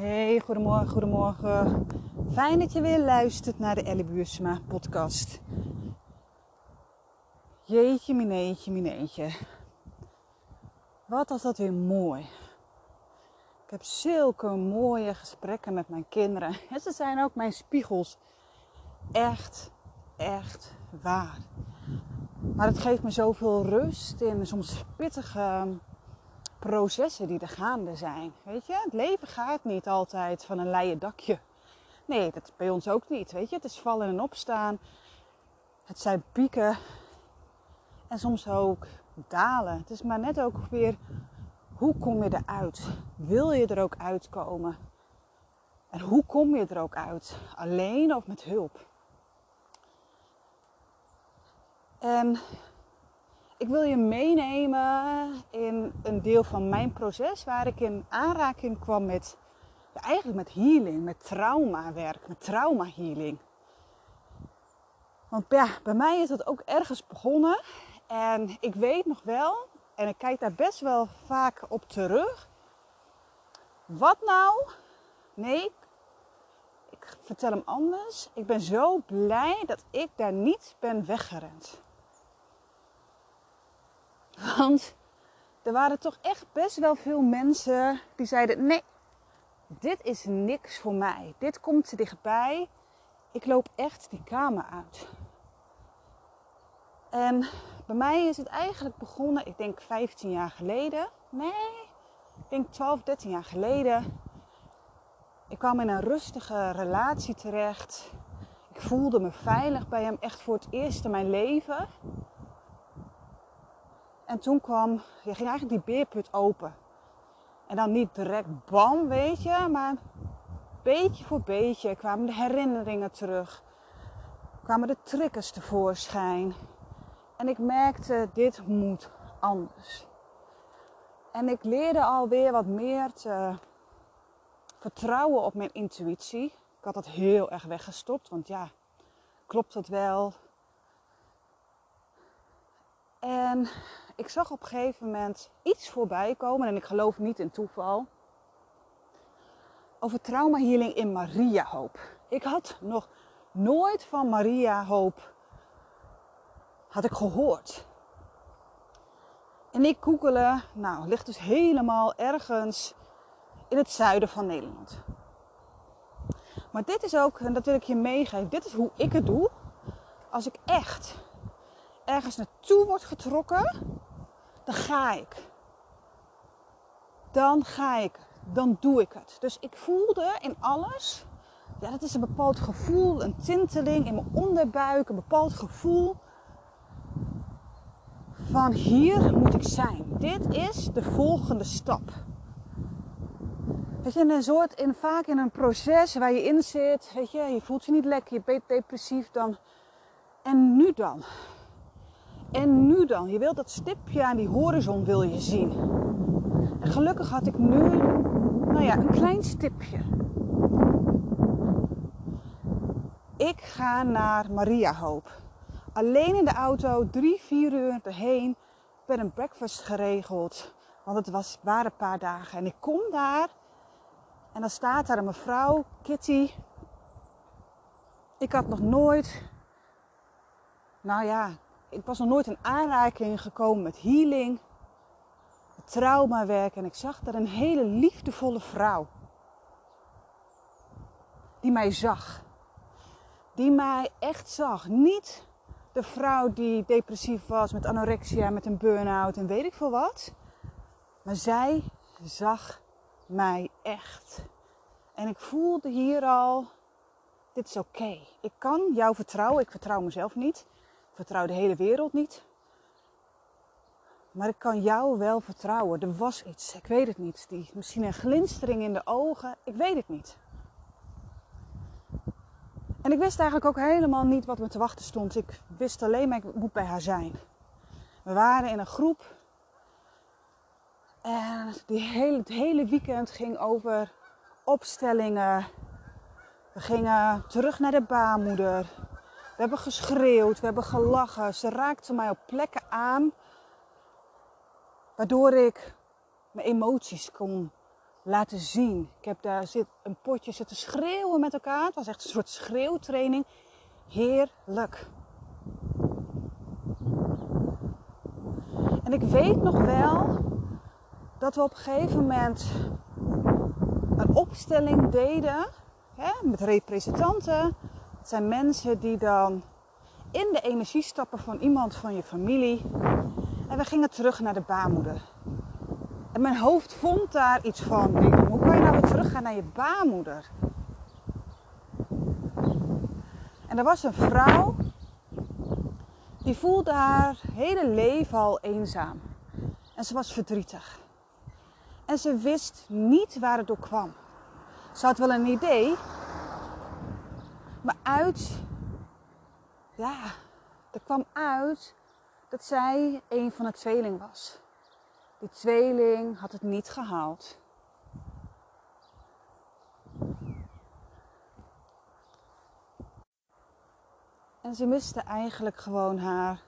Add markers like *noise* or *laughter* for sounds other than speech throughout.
Hey, goedemorgen, goedemorgen. Fijn dat je weer luistert naar de Ellie podcast. Jeetje, mineetje, mineetje. Wat was dat weer mooi. Ik heb zulke mooie gesprekken met mijn kinderen. *laughs* En ze zijn ook mijn spiegels. Echt, echt waar. Maar het geeft me zoveel rust in soms pittige processen die er gaande zijn. Weet je, het leven gaat niet altijd van een leien dakje. Nee, dat is bij ons ook niet. Weet je, het is vallen en opstaan. Het zijn pieken en soms ook dalen. Het is maar net ook weer hoe kom je eruit? Wil je er ook uitkomen? En hoe kom je er ook uit? Alleen of met hulp? En ik wil je meenemen in een deel van mijn proces waar ik in aanraking kwam met, eigenlijk met healing, met traumawerk, met trauma healing. Want ja, bij mij is dat ook ergens begonnen. En ik weet nog wel, en ik kijk daar best wel vaak op terug. Wat nou? Nee, ik vertel hem anders. Ik ben zo blij dat ik daar niet ben weggerend. Want er waren toch echt best wel veel mensen die zeiden: nee, dit is niks voor mij. Dit komt te dichtbij. Ik loop echt die kamer uit. En bij mij is het eigenlijk begonnen, ik denk 15 jaar geleden. Nee, ik denk 12, 13 jaar geleden. Ik kwam in een rustige relatie terecht. Ik voelde me veilig bij hem, echt voor het eerst in mijn leven. En toen kwam, je ging eigenlijk die beerput open. En dan niet direct bam, weet je, maar beetje voor beetje kwamen de herinneringen terug. Kwamen de triggers tevoorschijn. En ik merkte, dit moet anders. En ik leerde alweer wat meer te vertrouwen op mijn intuïtie. Ik had dat heel erg weggestopt, want ja, klopt het wel? En ik zag op een gegeven moment iets voorbij komen, en ik geloof niet in toeval, over trauma healing in Maria Hoop. Ik had nog nooit van Maria Hoop had ik gehoord. En ik googelen, nou, ligt dus helemaal ergens in het zuiden van Nederland. Maar dit is ook, en dat wil ik je meegeven, dit is hoe ik het doe. Als ik echt ergens naartoe word getrokken, dan ga ik. Dan ga ik. Dan doe ik het. Dus ik voelde in alles, ja, dat is een bepaald gevoel, een tinteling in mijn onderbuik, een bepaald gevoel van hier moet ik zijn. Dit is de volgende stap. Weet je, een soort, in, vaak in een proces waar je in zit, weet je, je voelt je niet lekker, je bent depressief dan. En nu dan? En nu dan? Je wilt dat stipje aan die horizon wil je zien. En gelukkig had ik nu, nou ja, een klein stipje. Ik ga naar Maria Hoop alleen in de auto, drie, vier uur erheen. Ben een breakfast geregeld, want het was, waren een paar dagen. En ik kom daar en dan staat daar een mevrouw, Kitty. Ik had nog nooit, nou ja, ik was nog nooit in aanraking gekomen met healing, traumawerk. En ik zag daar een hele liefdevolle vrouw. Die mij zag. Die mij echt zag. Niet de vrouw die depressief was met anorexia, met een burn-out en weet ik veel wat. Maar zij zag mij echt. En ik voelde hier al, dit is oké. Ik kan jou vertrouwen. Ik vertrouw mezelf niet. Vertrouw de hele wereld niet. Maar ik kan jou wel vertrouwen. Er was iets, ik weet het niet. Die, misschien een glinstering in de ogen, ik weet het niet. En ik wist eigenlijk ook helemaal niet wat me te wachten stond. Ik wist alleen maar, ik moet bij haar zijn. We waren in een groep. En die hele, het hele weekend ging over opstellingen. We gingen terug naar de baarmoeder. We hebben geschreeuwd, we hebben gelachen. Ze raakte mij op plekken aan. Waardoor ik mijn emoties kon laten zien. Ik heb daar zit een potje zitten schreeuwen met elkaar. Het was echt een soort schreeuwtraining. Heerlijk. En ik weet nog wel dat we op een gegeven moment een opstelling deden hè, met representanten. Het zijn mensen die dan in de energie stappen van iemand van je familie. En we gingen terug naar de baarmoeder. En mijn hoofd vond daar iets van. hoe kan je nou weer teruggaan naar je baarmoeder? En er was een vrouw die voelde haar hele leven al eenzaam. En ze was verdrietig. En ze wist niet waar het door kwam. Ze had wel een idee. Maar uit, ja, er kwam uit dat zij een van de tweeling was. Die tweeling had het niet gehaald. En ze miste eigenlijk gewoon haar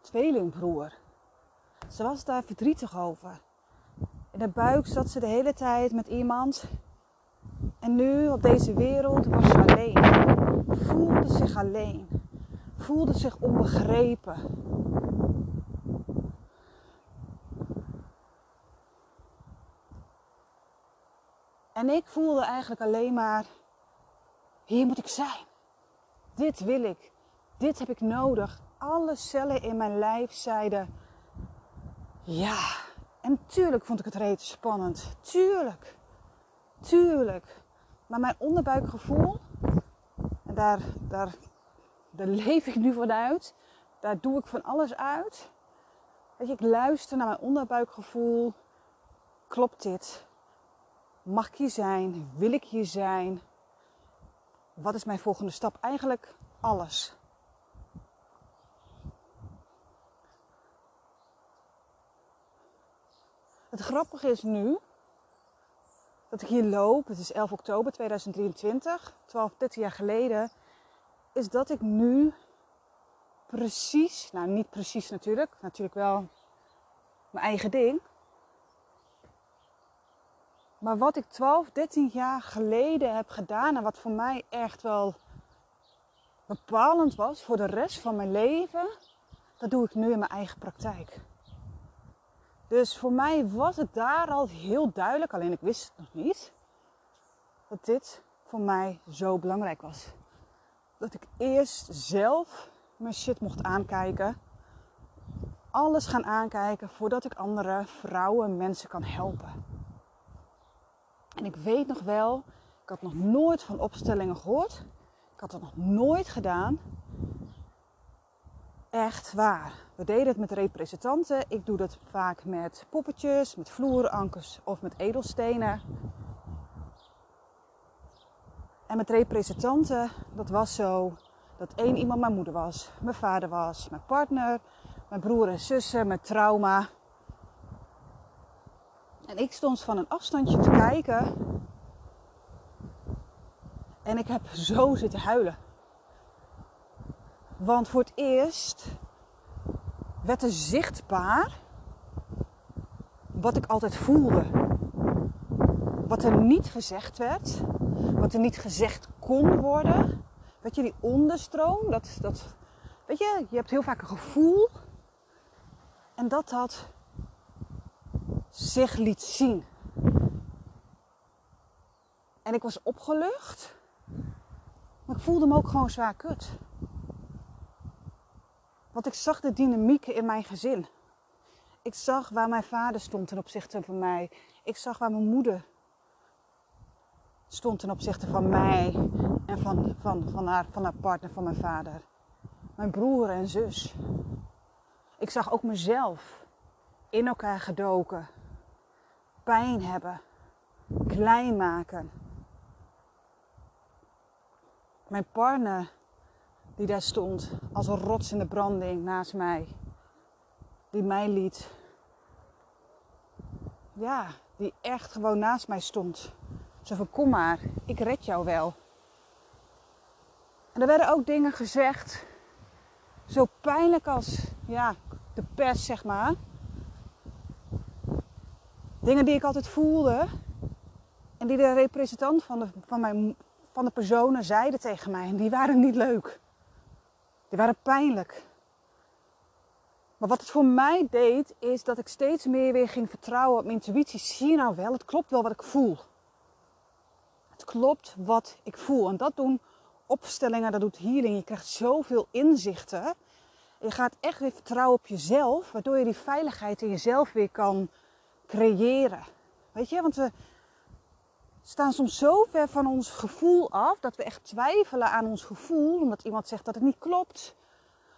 tweelingbroer. Ze was daar verdrietig over. In de buik zat ze de hele tijd met iemand. En nu op deze wereld was ze alleen. Voelde zich alleen. Voelde zich onbegrepen. En ik voelde eigenlijk alleen maar, hier moet ik zijn. Dit wil ik. Dit heb ik nodig. Alle cellen in mijn lijf zeiden, ja. En tuurlijk vond ik het reeds spannend. Tuurlijk. Tuurlijk. Maar mijn onderbuikgevoel, en daar, daar, daar leef ik nu vanuit. Daar doe ik van alles uit. Weet ik luister naar mijn onderbuikgevoel. Klopt dit? Mag ik hier zijn? Wil ik hier zijn? Wat is mijn volgende stap? Eigenlijk alles. Het grappige is nu dat ik hier loop. Het is 11 oktober 2023, 12, 13 jaar geleden. Is dat ik nu precies, nou niet precies natuurlijk, natuurlijk wel mijn eigen ding. Maar wat ik 12, 13 jaar geleden heb gedaan en wat voor mij echt wel bepalend was voor de rest van mijn leven, dat doe ik nu in mijn eigen praktijk. Dus voor mij was het daar al heel duidelijk, alleen ik wist het nog niet, dat dit voor mij zo belangrijk was. Dat ik eerst zelf mijn shit mocht aankijken. Alles gaan aankijken voordat ik andere vrouwen, mensen kan helpen. En ik weet nog wel, ik had nog nooit van opstellingen gehoord. Ik had het nog nooit gedaan. Echt waar. We deden het met representanten. Ik doe dat vaak met poppetjes, met vloerankers of met edelstenen. En met representanten, dat was zo dat één iemand mijn moeder was, mijn vader was, mijn partner, mijn broer en zussen, mijn trauma. En ik stond van een afstandje te kijken. En ik heb zo zitten huilen. Want voor het eerst werd er zichtbaar wat ik altijd voelde. Wat er niet gezegd werd, wat er niet gezegd kon worden. Weet je, die onderstroom, dat, dat, weet je, je hebt heel vaak een gevoel. En dat dat zich liet zien. En ik was opgelucht, maar ik voelde me ook gewoon zwaar kut. Want ik zag de dynamieken in mijn gezin. Ik zag waar mijn vader stond ten opzichte van mij. Ik zag waar mijn moeder stond ten opzichte van mij en van, van, van, haar, van haar partner, van mijn vader. Mijn broer en zus. Ik zag ook mezelf in elkaar gedoken. Pijn hebben. Klein maken. Mijn partner die daar stond als een rots in de branding naast mij. Die mij liet. Ja, die echt gewoon naast mij stond. Zo van kom maar, ik red jou wel. En er werden ook dingen gezegd. Zo pijnlijk als ja, de pers, zeg maar. Dingen die ik altijd voelde. En die de representant van de, van, mijn, van de personen zeiden tegen mij. En die waren niet leuk. Die waren pijnlijk. Maar wat het voor mij deed, is dat ik steeds meer weer ging vertrouwen op mijn intuïtie. Zie je nou wel, het klopt wel wat ik voel. Het klopt wat ik voel. En dat doen opstellingen, dat doet healing. Je krijgt zoveel inzichten. Je gaat echt weer vertrouwen op jezelf, waardoor je die veiligheid in jezelf weer kan creëren. Weet je, want we staan soms zo ver van ons gevoel af dat we echt twijfelen aan ons gevoel, omdat iemand zegt dat het niet klopt.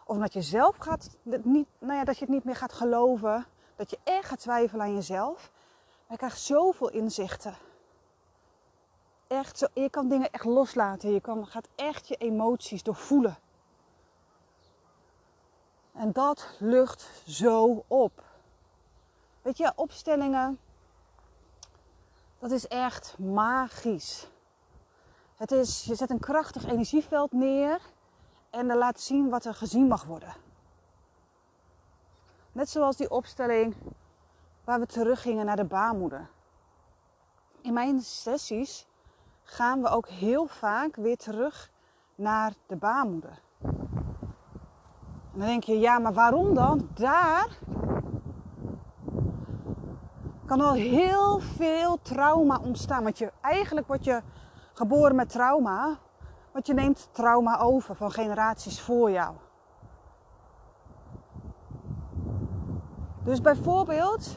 Of omdat je zelf gaat, niet, nou ja, dat je het niet meer gaat geloven. Dat je echt gaat twijfelen aan jezelf. Maar je krijgt zoveel inzichten. Echt zo, je kan dingen echt loslaten. Je kan, gaat echt je emoties doorvoelen. En dat lucht zo op. Weet je, opstellingen, dat is echt magisch. Het is, je zet een krachtig energieveld neer en dan laat zien wat er gezien mag worden. Net zoals die opstelling waar we teruggingen naar de baarmoeder. In mijn sessies gaan we ook heel vaak weer terug naar de baarmoeder. En dan denk je, ja, maar waarom dan? Daar kan al heel veel trauma ontstaan. Want je, eigenlijk word je geboren met trauma, want je neemt trauma over van generaties voor jou. Dus bijvoorbeeld,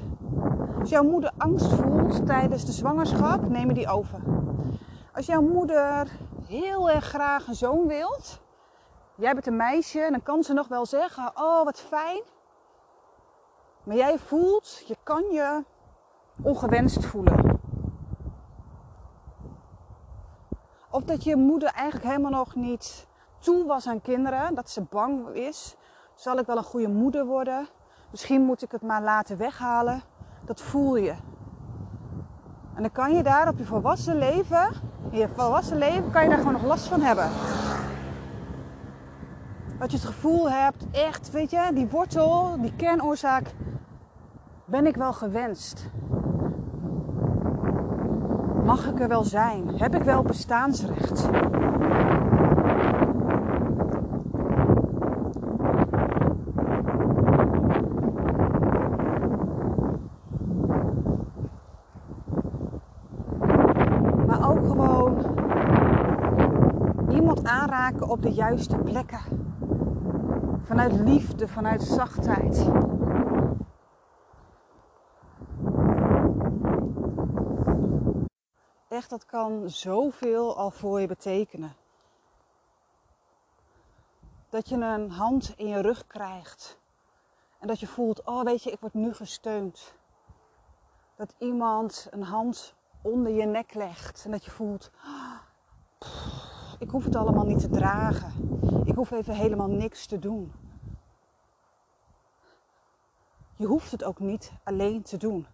als jouw moeder angst voelt tijdens de zwangerschap, neem die over. Als jouw moeder heel erg graag een zoon wilt, jij bent een meisje, dan kan ze nog wel zeggen: Oh, wat fijn. Maar jij voelt, je kan je ongewenst voelen. Of dat je moeder eigenlijk helemaal nog niet toe was aan kinderen. Dat ze bang is. Zal ik wel een goede moeder worden? Misschien moet ik het maar laten weghalen. Dat voel je. En dan kan je daar op je volwassen leven, in je volwassen leven, kan je daar gewoon nog last van hebben. Dat je het gevoel hebt, echt, weet je, die wortel, die kernoorzaak, ben ik wel gewenst? Mag ik er wel zijn? Heb ik wel bestaansrecht? Maar ook gewoon iemand aanraken op de juiste plekken. Vanuit liefde, vanuit zachtheid. Echt, dat kan zoveel al voor je betekenen. Dat je een hand in je rug krijgt. En dat je voelt, oh weet je, ik word nu gesteund. Dat iemand een hand onder je nek legt. En dat je voelt, ik hoef het allemaal niet te dragen. Ik hoef even helemaal niks te doen. Je hoeft het ook niet alleen te doen.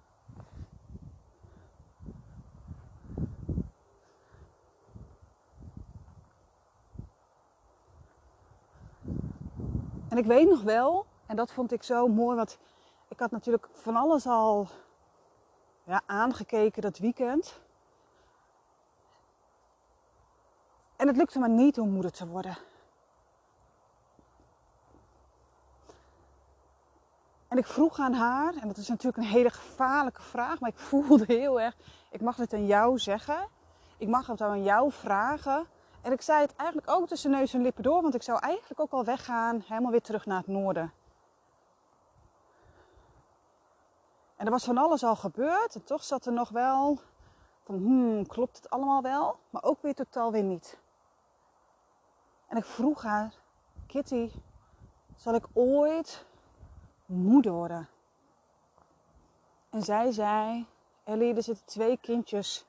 En ik weet nog wel, en dat vond ik zo mooi, want ik had natuurlijk van alles al ja, aangekeken dat weekend. En het lukte me niet om moeder te worden. En ik vroeg aan haar, en dat is natuurlijk een hele gevaarlijke vraag, maar ik voelde heel erg, ik mag het aan jou zeggen. Ik mag het aan jou vragen. En ik zei het eigenlijk ook tussen neus en lippen door, want ik zou eigenlijk ook al weggaan, helemaal weer terug naar het noorden. En er was van alles al gebeurd en toch zat er nog wel van, hmm, klopt het allemaal wel? Maar ook weer totaal weer niet. En ik vroeg haar, Kitty, zal ik ooit moeder worden? En zij zei, Ellie, er zitten twee kindjes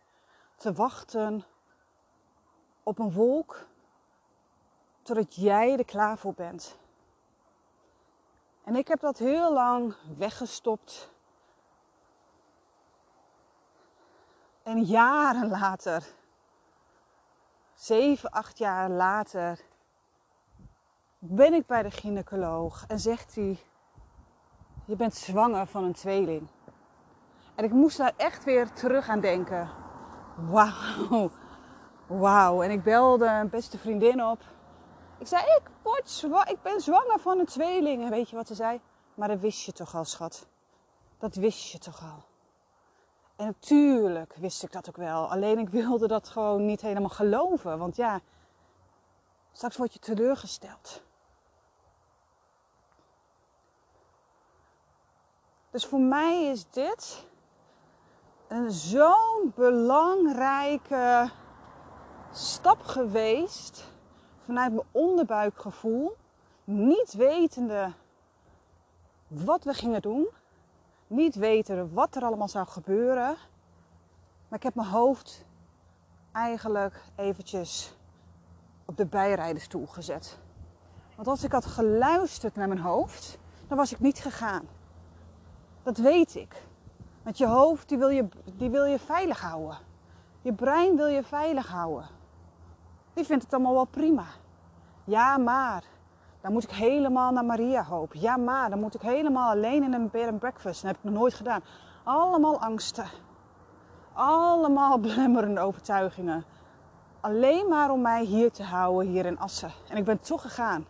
te wachten op een wolk totdat jij er klaar voor bent. En ik heb dat heel lang weggestopt. En jaren later, zeven, acht jaar later, ben ik bij de gynaecoloog en zegt hij: Je bent zwanger van een tweeling. En ik moest daar echt weer terug aan denken. Wauw. Wauw. En ik belde een beste vriendin op. Ik zei, ik, word ik ben zwanger van een tweeling. Weet je wat ze zei? Maar dat wist je toch al, schat. Dat wist je toch al. En natuurlijk wist ik dat ook wel. Alleen ik wilde dat gewoon niet helemaal geloven. Want ja, straks word je teleurgesteld. Dus voor mij is dit een zo'n belangrijke stap geweest vanuit mijn onderbuikgevoel, niet wetende wat we gingen doen, niet wetende wat er allemaal zou gebeuren. Maar ik heb mijn hoofd eigenlijk eventjes op de bijrijdenstoel gezet. Want als ik had geluisterd naar mijn hoofd, dan was ik niet gegaan. Dat weet ik. Want je hoofd die wil je, die wil je veilig houden. Je brein wil je veilig houden. Die vindt het allemaal wel prima. Ja, maar dan moet ik helemaal naar Maria Hoop. Ja, maar dan moet ik helemaal alleen in een bed and breakfast. Dat heb ik nog nooit gedaan. Allemaal angsten. Allemaal *laughs* belemmerende overtuigingen. Alleen maar om mij hier te houden, hier in Assen. En ik ben toch gegaan.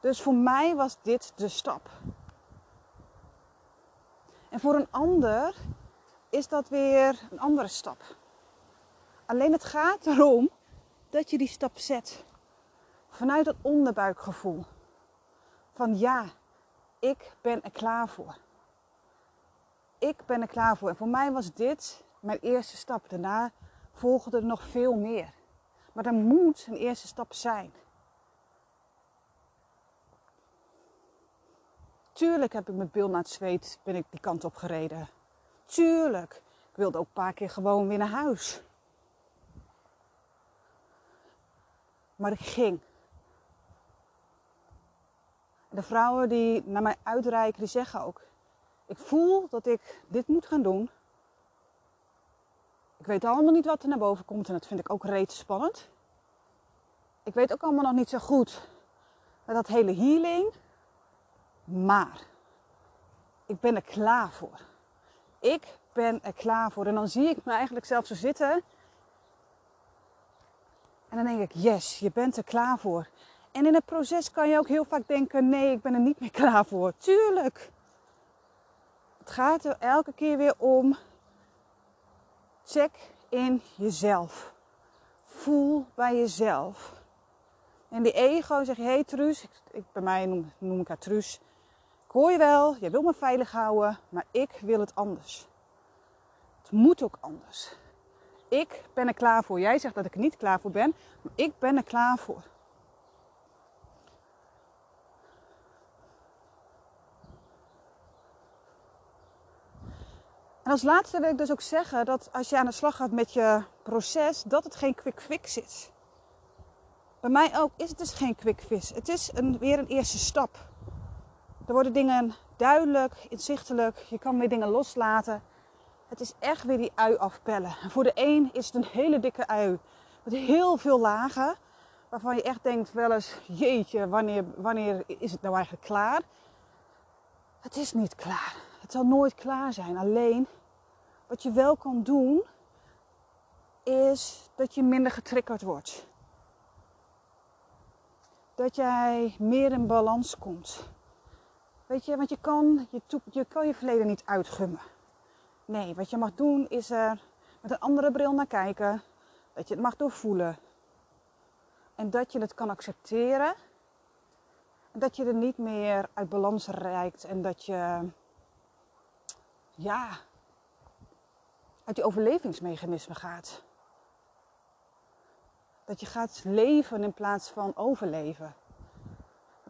Dus voor mij was dit de stap. En voor een ander is dat weer een andere stap. Alleen het gaat erom dat je die stap zet. Vanuit het onderbuikgevoel. Van ja, ik ben er klaar voor. Ik ben er klaar voor. En voor mij was dit mijn eerste stap. Daarna volgde er nog veel meer. Maar er moet een eerste stap zijn. Tuurlijk heb ik met bil naar het zweet ben ik die kant op gereden. Tuurlijk. Ik wilde ook een paar keer gewoon weer naar huis. Maar ik ging. De vrouwen die naar mij uitreiken, die zeggen ook: Ik voel dat ik dit moet gaan doen. Ik weet allemaal niet wat er naar boven komt en dat vind ik ook reeds spannend. Ik weet ook allemaal nog niet zo goed met dat hele healing. Maar ik ben er klaar voor. Ik ben er klaar voor. En dan zie ik me eigenlijk zelf zo zitten. En dan denk ik, yes, je bent er klaar voor. En in het proces kan je ook heel vaak denken, nee, ik ben er niet meer *laughs* klaar voor. Tuurlijk. Het gaat er elke keer weer om. Check in jezelf. Voel bij jezelf. En die ego zeg je, hé hey, Truus, ik, ik, bij mij noem, noem ik haar Truus hoor je wel, jij wil me veilig houden, maar ik wil het anders. Het moet ook anders. Ik ben er klaar voor. Jij zegt dat ik er niet klaar voor ben, maar ik ben er klaar voor. En als laatste wil ik dus ook zeggen dat als je aan de slag gaat met je proces, dat het geen quick fix is. Bij mij ook is het dus geen quick fix. Het is een, weer een eerste stap. Er worden dingen duidelijk, inzichtelijk. Je kan weer dingen loslaten. Het is echt weer die ui afpellen. voor de een is het een hele dikke ui. Met heel veel lagen. Waarvan je echt denkt wel eens, jeetje, wanneer, wanneer is het nou eigenlijk klaar? Het is niet klaar. Het zal nooit klaar zijn. Alleen, wat je wel kan doen, is dat je minder getriggerd wordt. Dat jij meer in balans komt. Weet je, want je kan je, je kan je verleden niet uitgummen. Nee, wat je mag doen is er met een andere bril naar kijken. Dat je het mag doorvoelen. En dat je het kan accepteren. En dat je er niet meer uit balans reikt. En dat je, ja, uit die overlevingsmechanisme gaat. Dat je gaat leven in plaats van overleven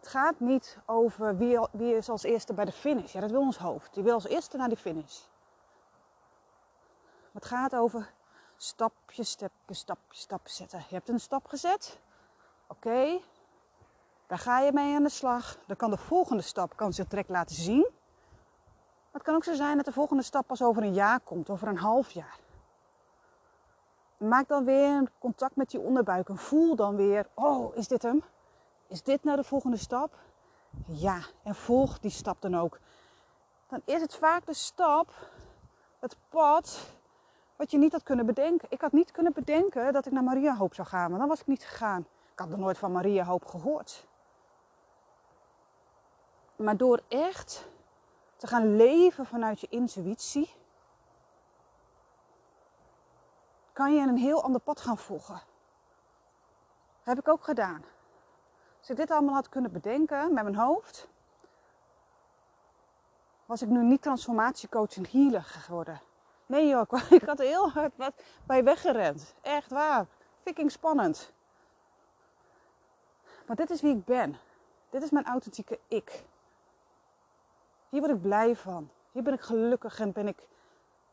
het gaat niet over wie, wie is als eerste bij de finish. Ja, dat wil ons hoofd. Die wil als eerste naar die finish. Het gaat over stapje, stapje, stapje, stapje zetten. Je hebt een stap gezet. Oké. Daar ga je mee aan de slag. Dan kan de volgende stap kan zich direct laten zien. Het kan ook zo zijn dat de volgende stap pas over een jaar komt, over een half jaar. Maak dan weer contact met die onderbuik en voel dan weer, oh, is dit hem? Is dit nou de volgende stap? Ja, en volg die stap dan ook. Dan is het vaak de stap het pad wat je niet had kunnen bedenken. Ik had niet kunnen bedenken dat ik naar Maria Hoop zou gaan, want dan was ik niet gegaan. Ik had nog nooit van Maria Hoop gehoord. Maar door echt te gaan leven vanuit je intuïtie, kan je een heel ander pad gaan volgen. Dat heb ik ook gedaan. Als ik dit allemaal had kunnen bedenken met mijn hoofd, was ik nu niet transformatiecoach en healer geworden. Nee joh, *laughs* ik had heel hard wat bij weggerend. Echt waar. Fucking spannend. Maar dit is wie ik ben. Dit is mijn authentieke ik. Hier word ik blij van. Hier ben ik gelukkig en ben ik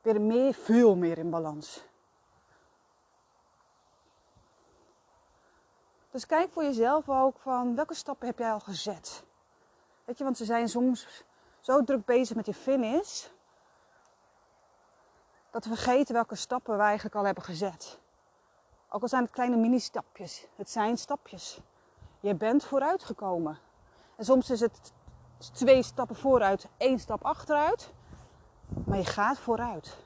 weer meer, veel meer in balans. Dus kijk voor jezelf ook van welke stappen heb jij al gezet. Weet je, want ze zijn soms zo druk bezig met je finish. Dat we vergeten welke stappen we eigenlijk al hebben gezet. Ook al zijn het kleine mini-stapjes. Het zijn stapjes. Je bent vooruitgekomen. En soms is het twee stappen vooruit, één stap achteruit. Maar je gaat vooruit.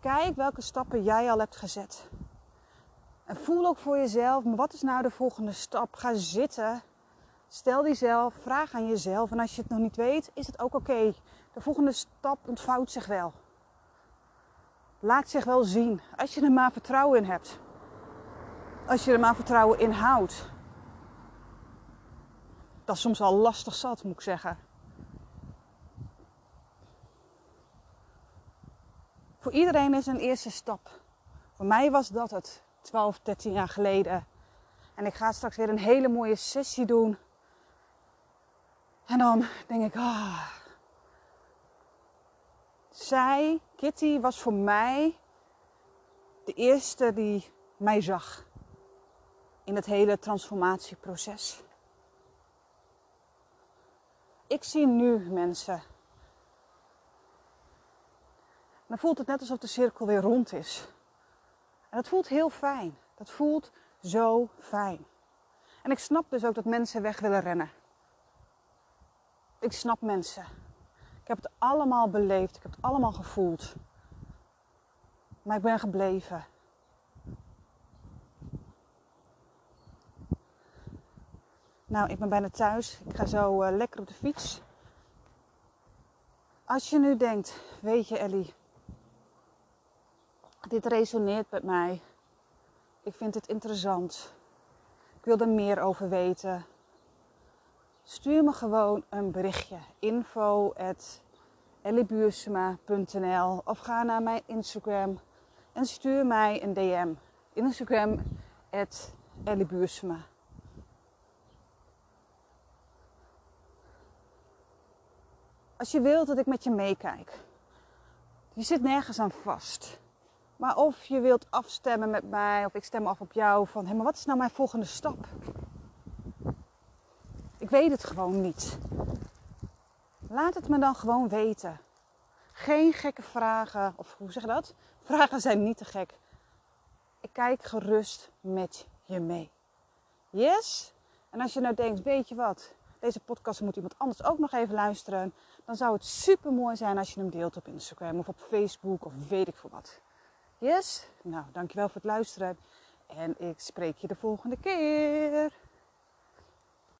Kijk welke stappen jij al hebt gezet. En voel ook voor jezelf, wat is nou de volgende stap? Ga zitten. Stel die zelf, vraag aan jezelf. En als je het nog niet weet, is het ook oké. De volgende stap ontvouwt zich wel. Laat zich wel zien. Als je er maar vertrouwen in hebt. Als je er maar vertrouwen in houdt. Dat is soms al lastig zat, moet ik zeggen. Voor iedereen is een eerste stap. Voor mij was dat het 12, 13 jaar geleden. En ik ga straks weer een hele mooie sessie doen. En dan denk ik, ah. Zij, Kitty, was voor mij de eerste die mij zag in het hele transformatieproces. Ik zie nu mensen dan voelt het net alsof de cirkel weer rond is. En dat voelt heel fijn. Dat voelt zo fijn. En ik snap dus ook dat mensen weg willen rennen. Ik snap mensen. Ik heb het allemaal beleefd. Ik heb het allemaal gevoeld. Maar ik ben gebleven. Nou, ik ben bijna thuis. Ik ga zo uh, lekker op de fiets. Als je nu denkt, weet je Ellie, dit resoneert met mij. Ik vind het interessant. Ik wil er meer over weten. Stuur me gewoon een berichtje. Info of ga naar mijn Instagram en stuur mij een DM. Instagram at Als je wilt dat ik met je meekijk. Je zit nergens aan vast. Maar of je wilt afstemmen met mij, of ik stem af op jou, van hé, maar wat is nou mijn volgende stap? Ik weet het gewoon niet. Laat het me dan gewoon weten. Geen gekke vragen, of hoe zeg je dat? Vragen zijn niet te gek. Ik kijk gerust met je mee. Yes? En als je nou denkt, weet je wat, deze podcast moet iemand anders ook nog even luisteren, dan zou het super mooi zijn als je hem deelt op Instagram of op Facebook of weet ik veel wat. Yes? Nou, dankjewel voor het luisteren. En ik spreek je de volgende keer.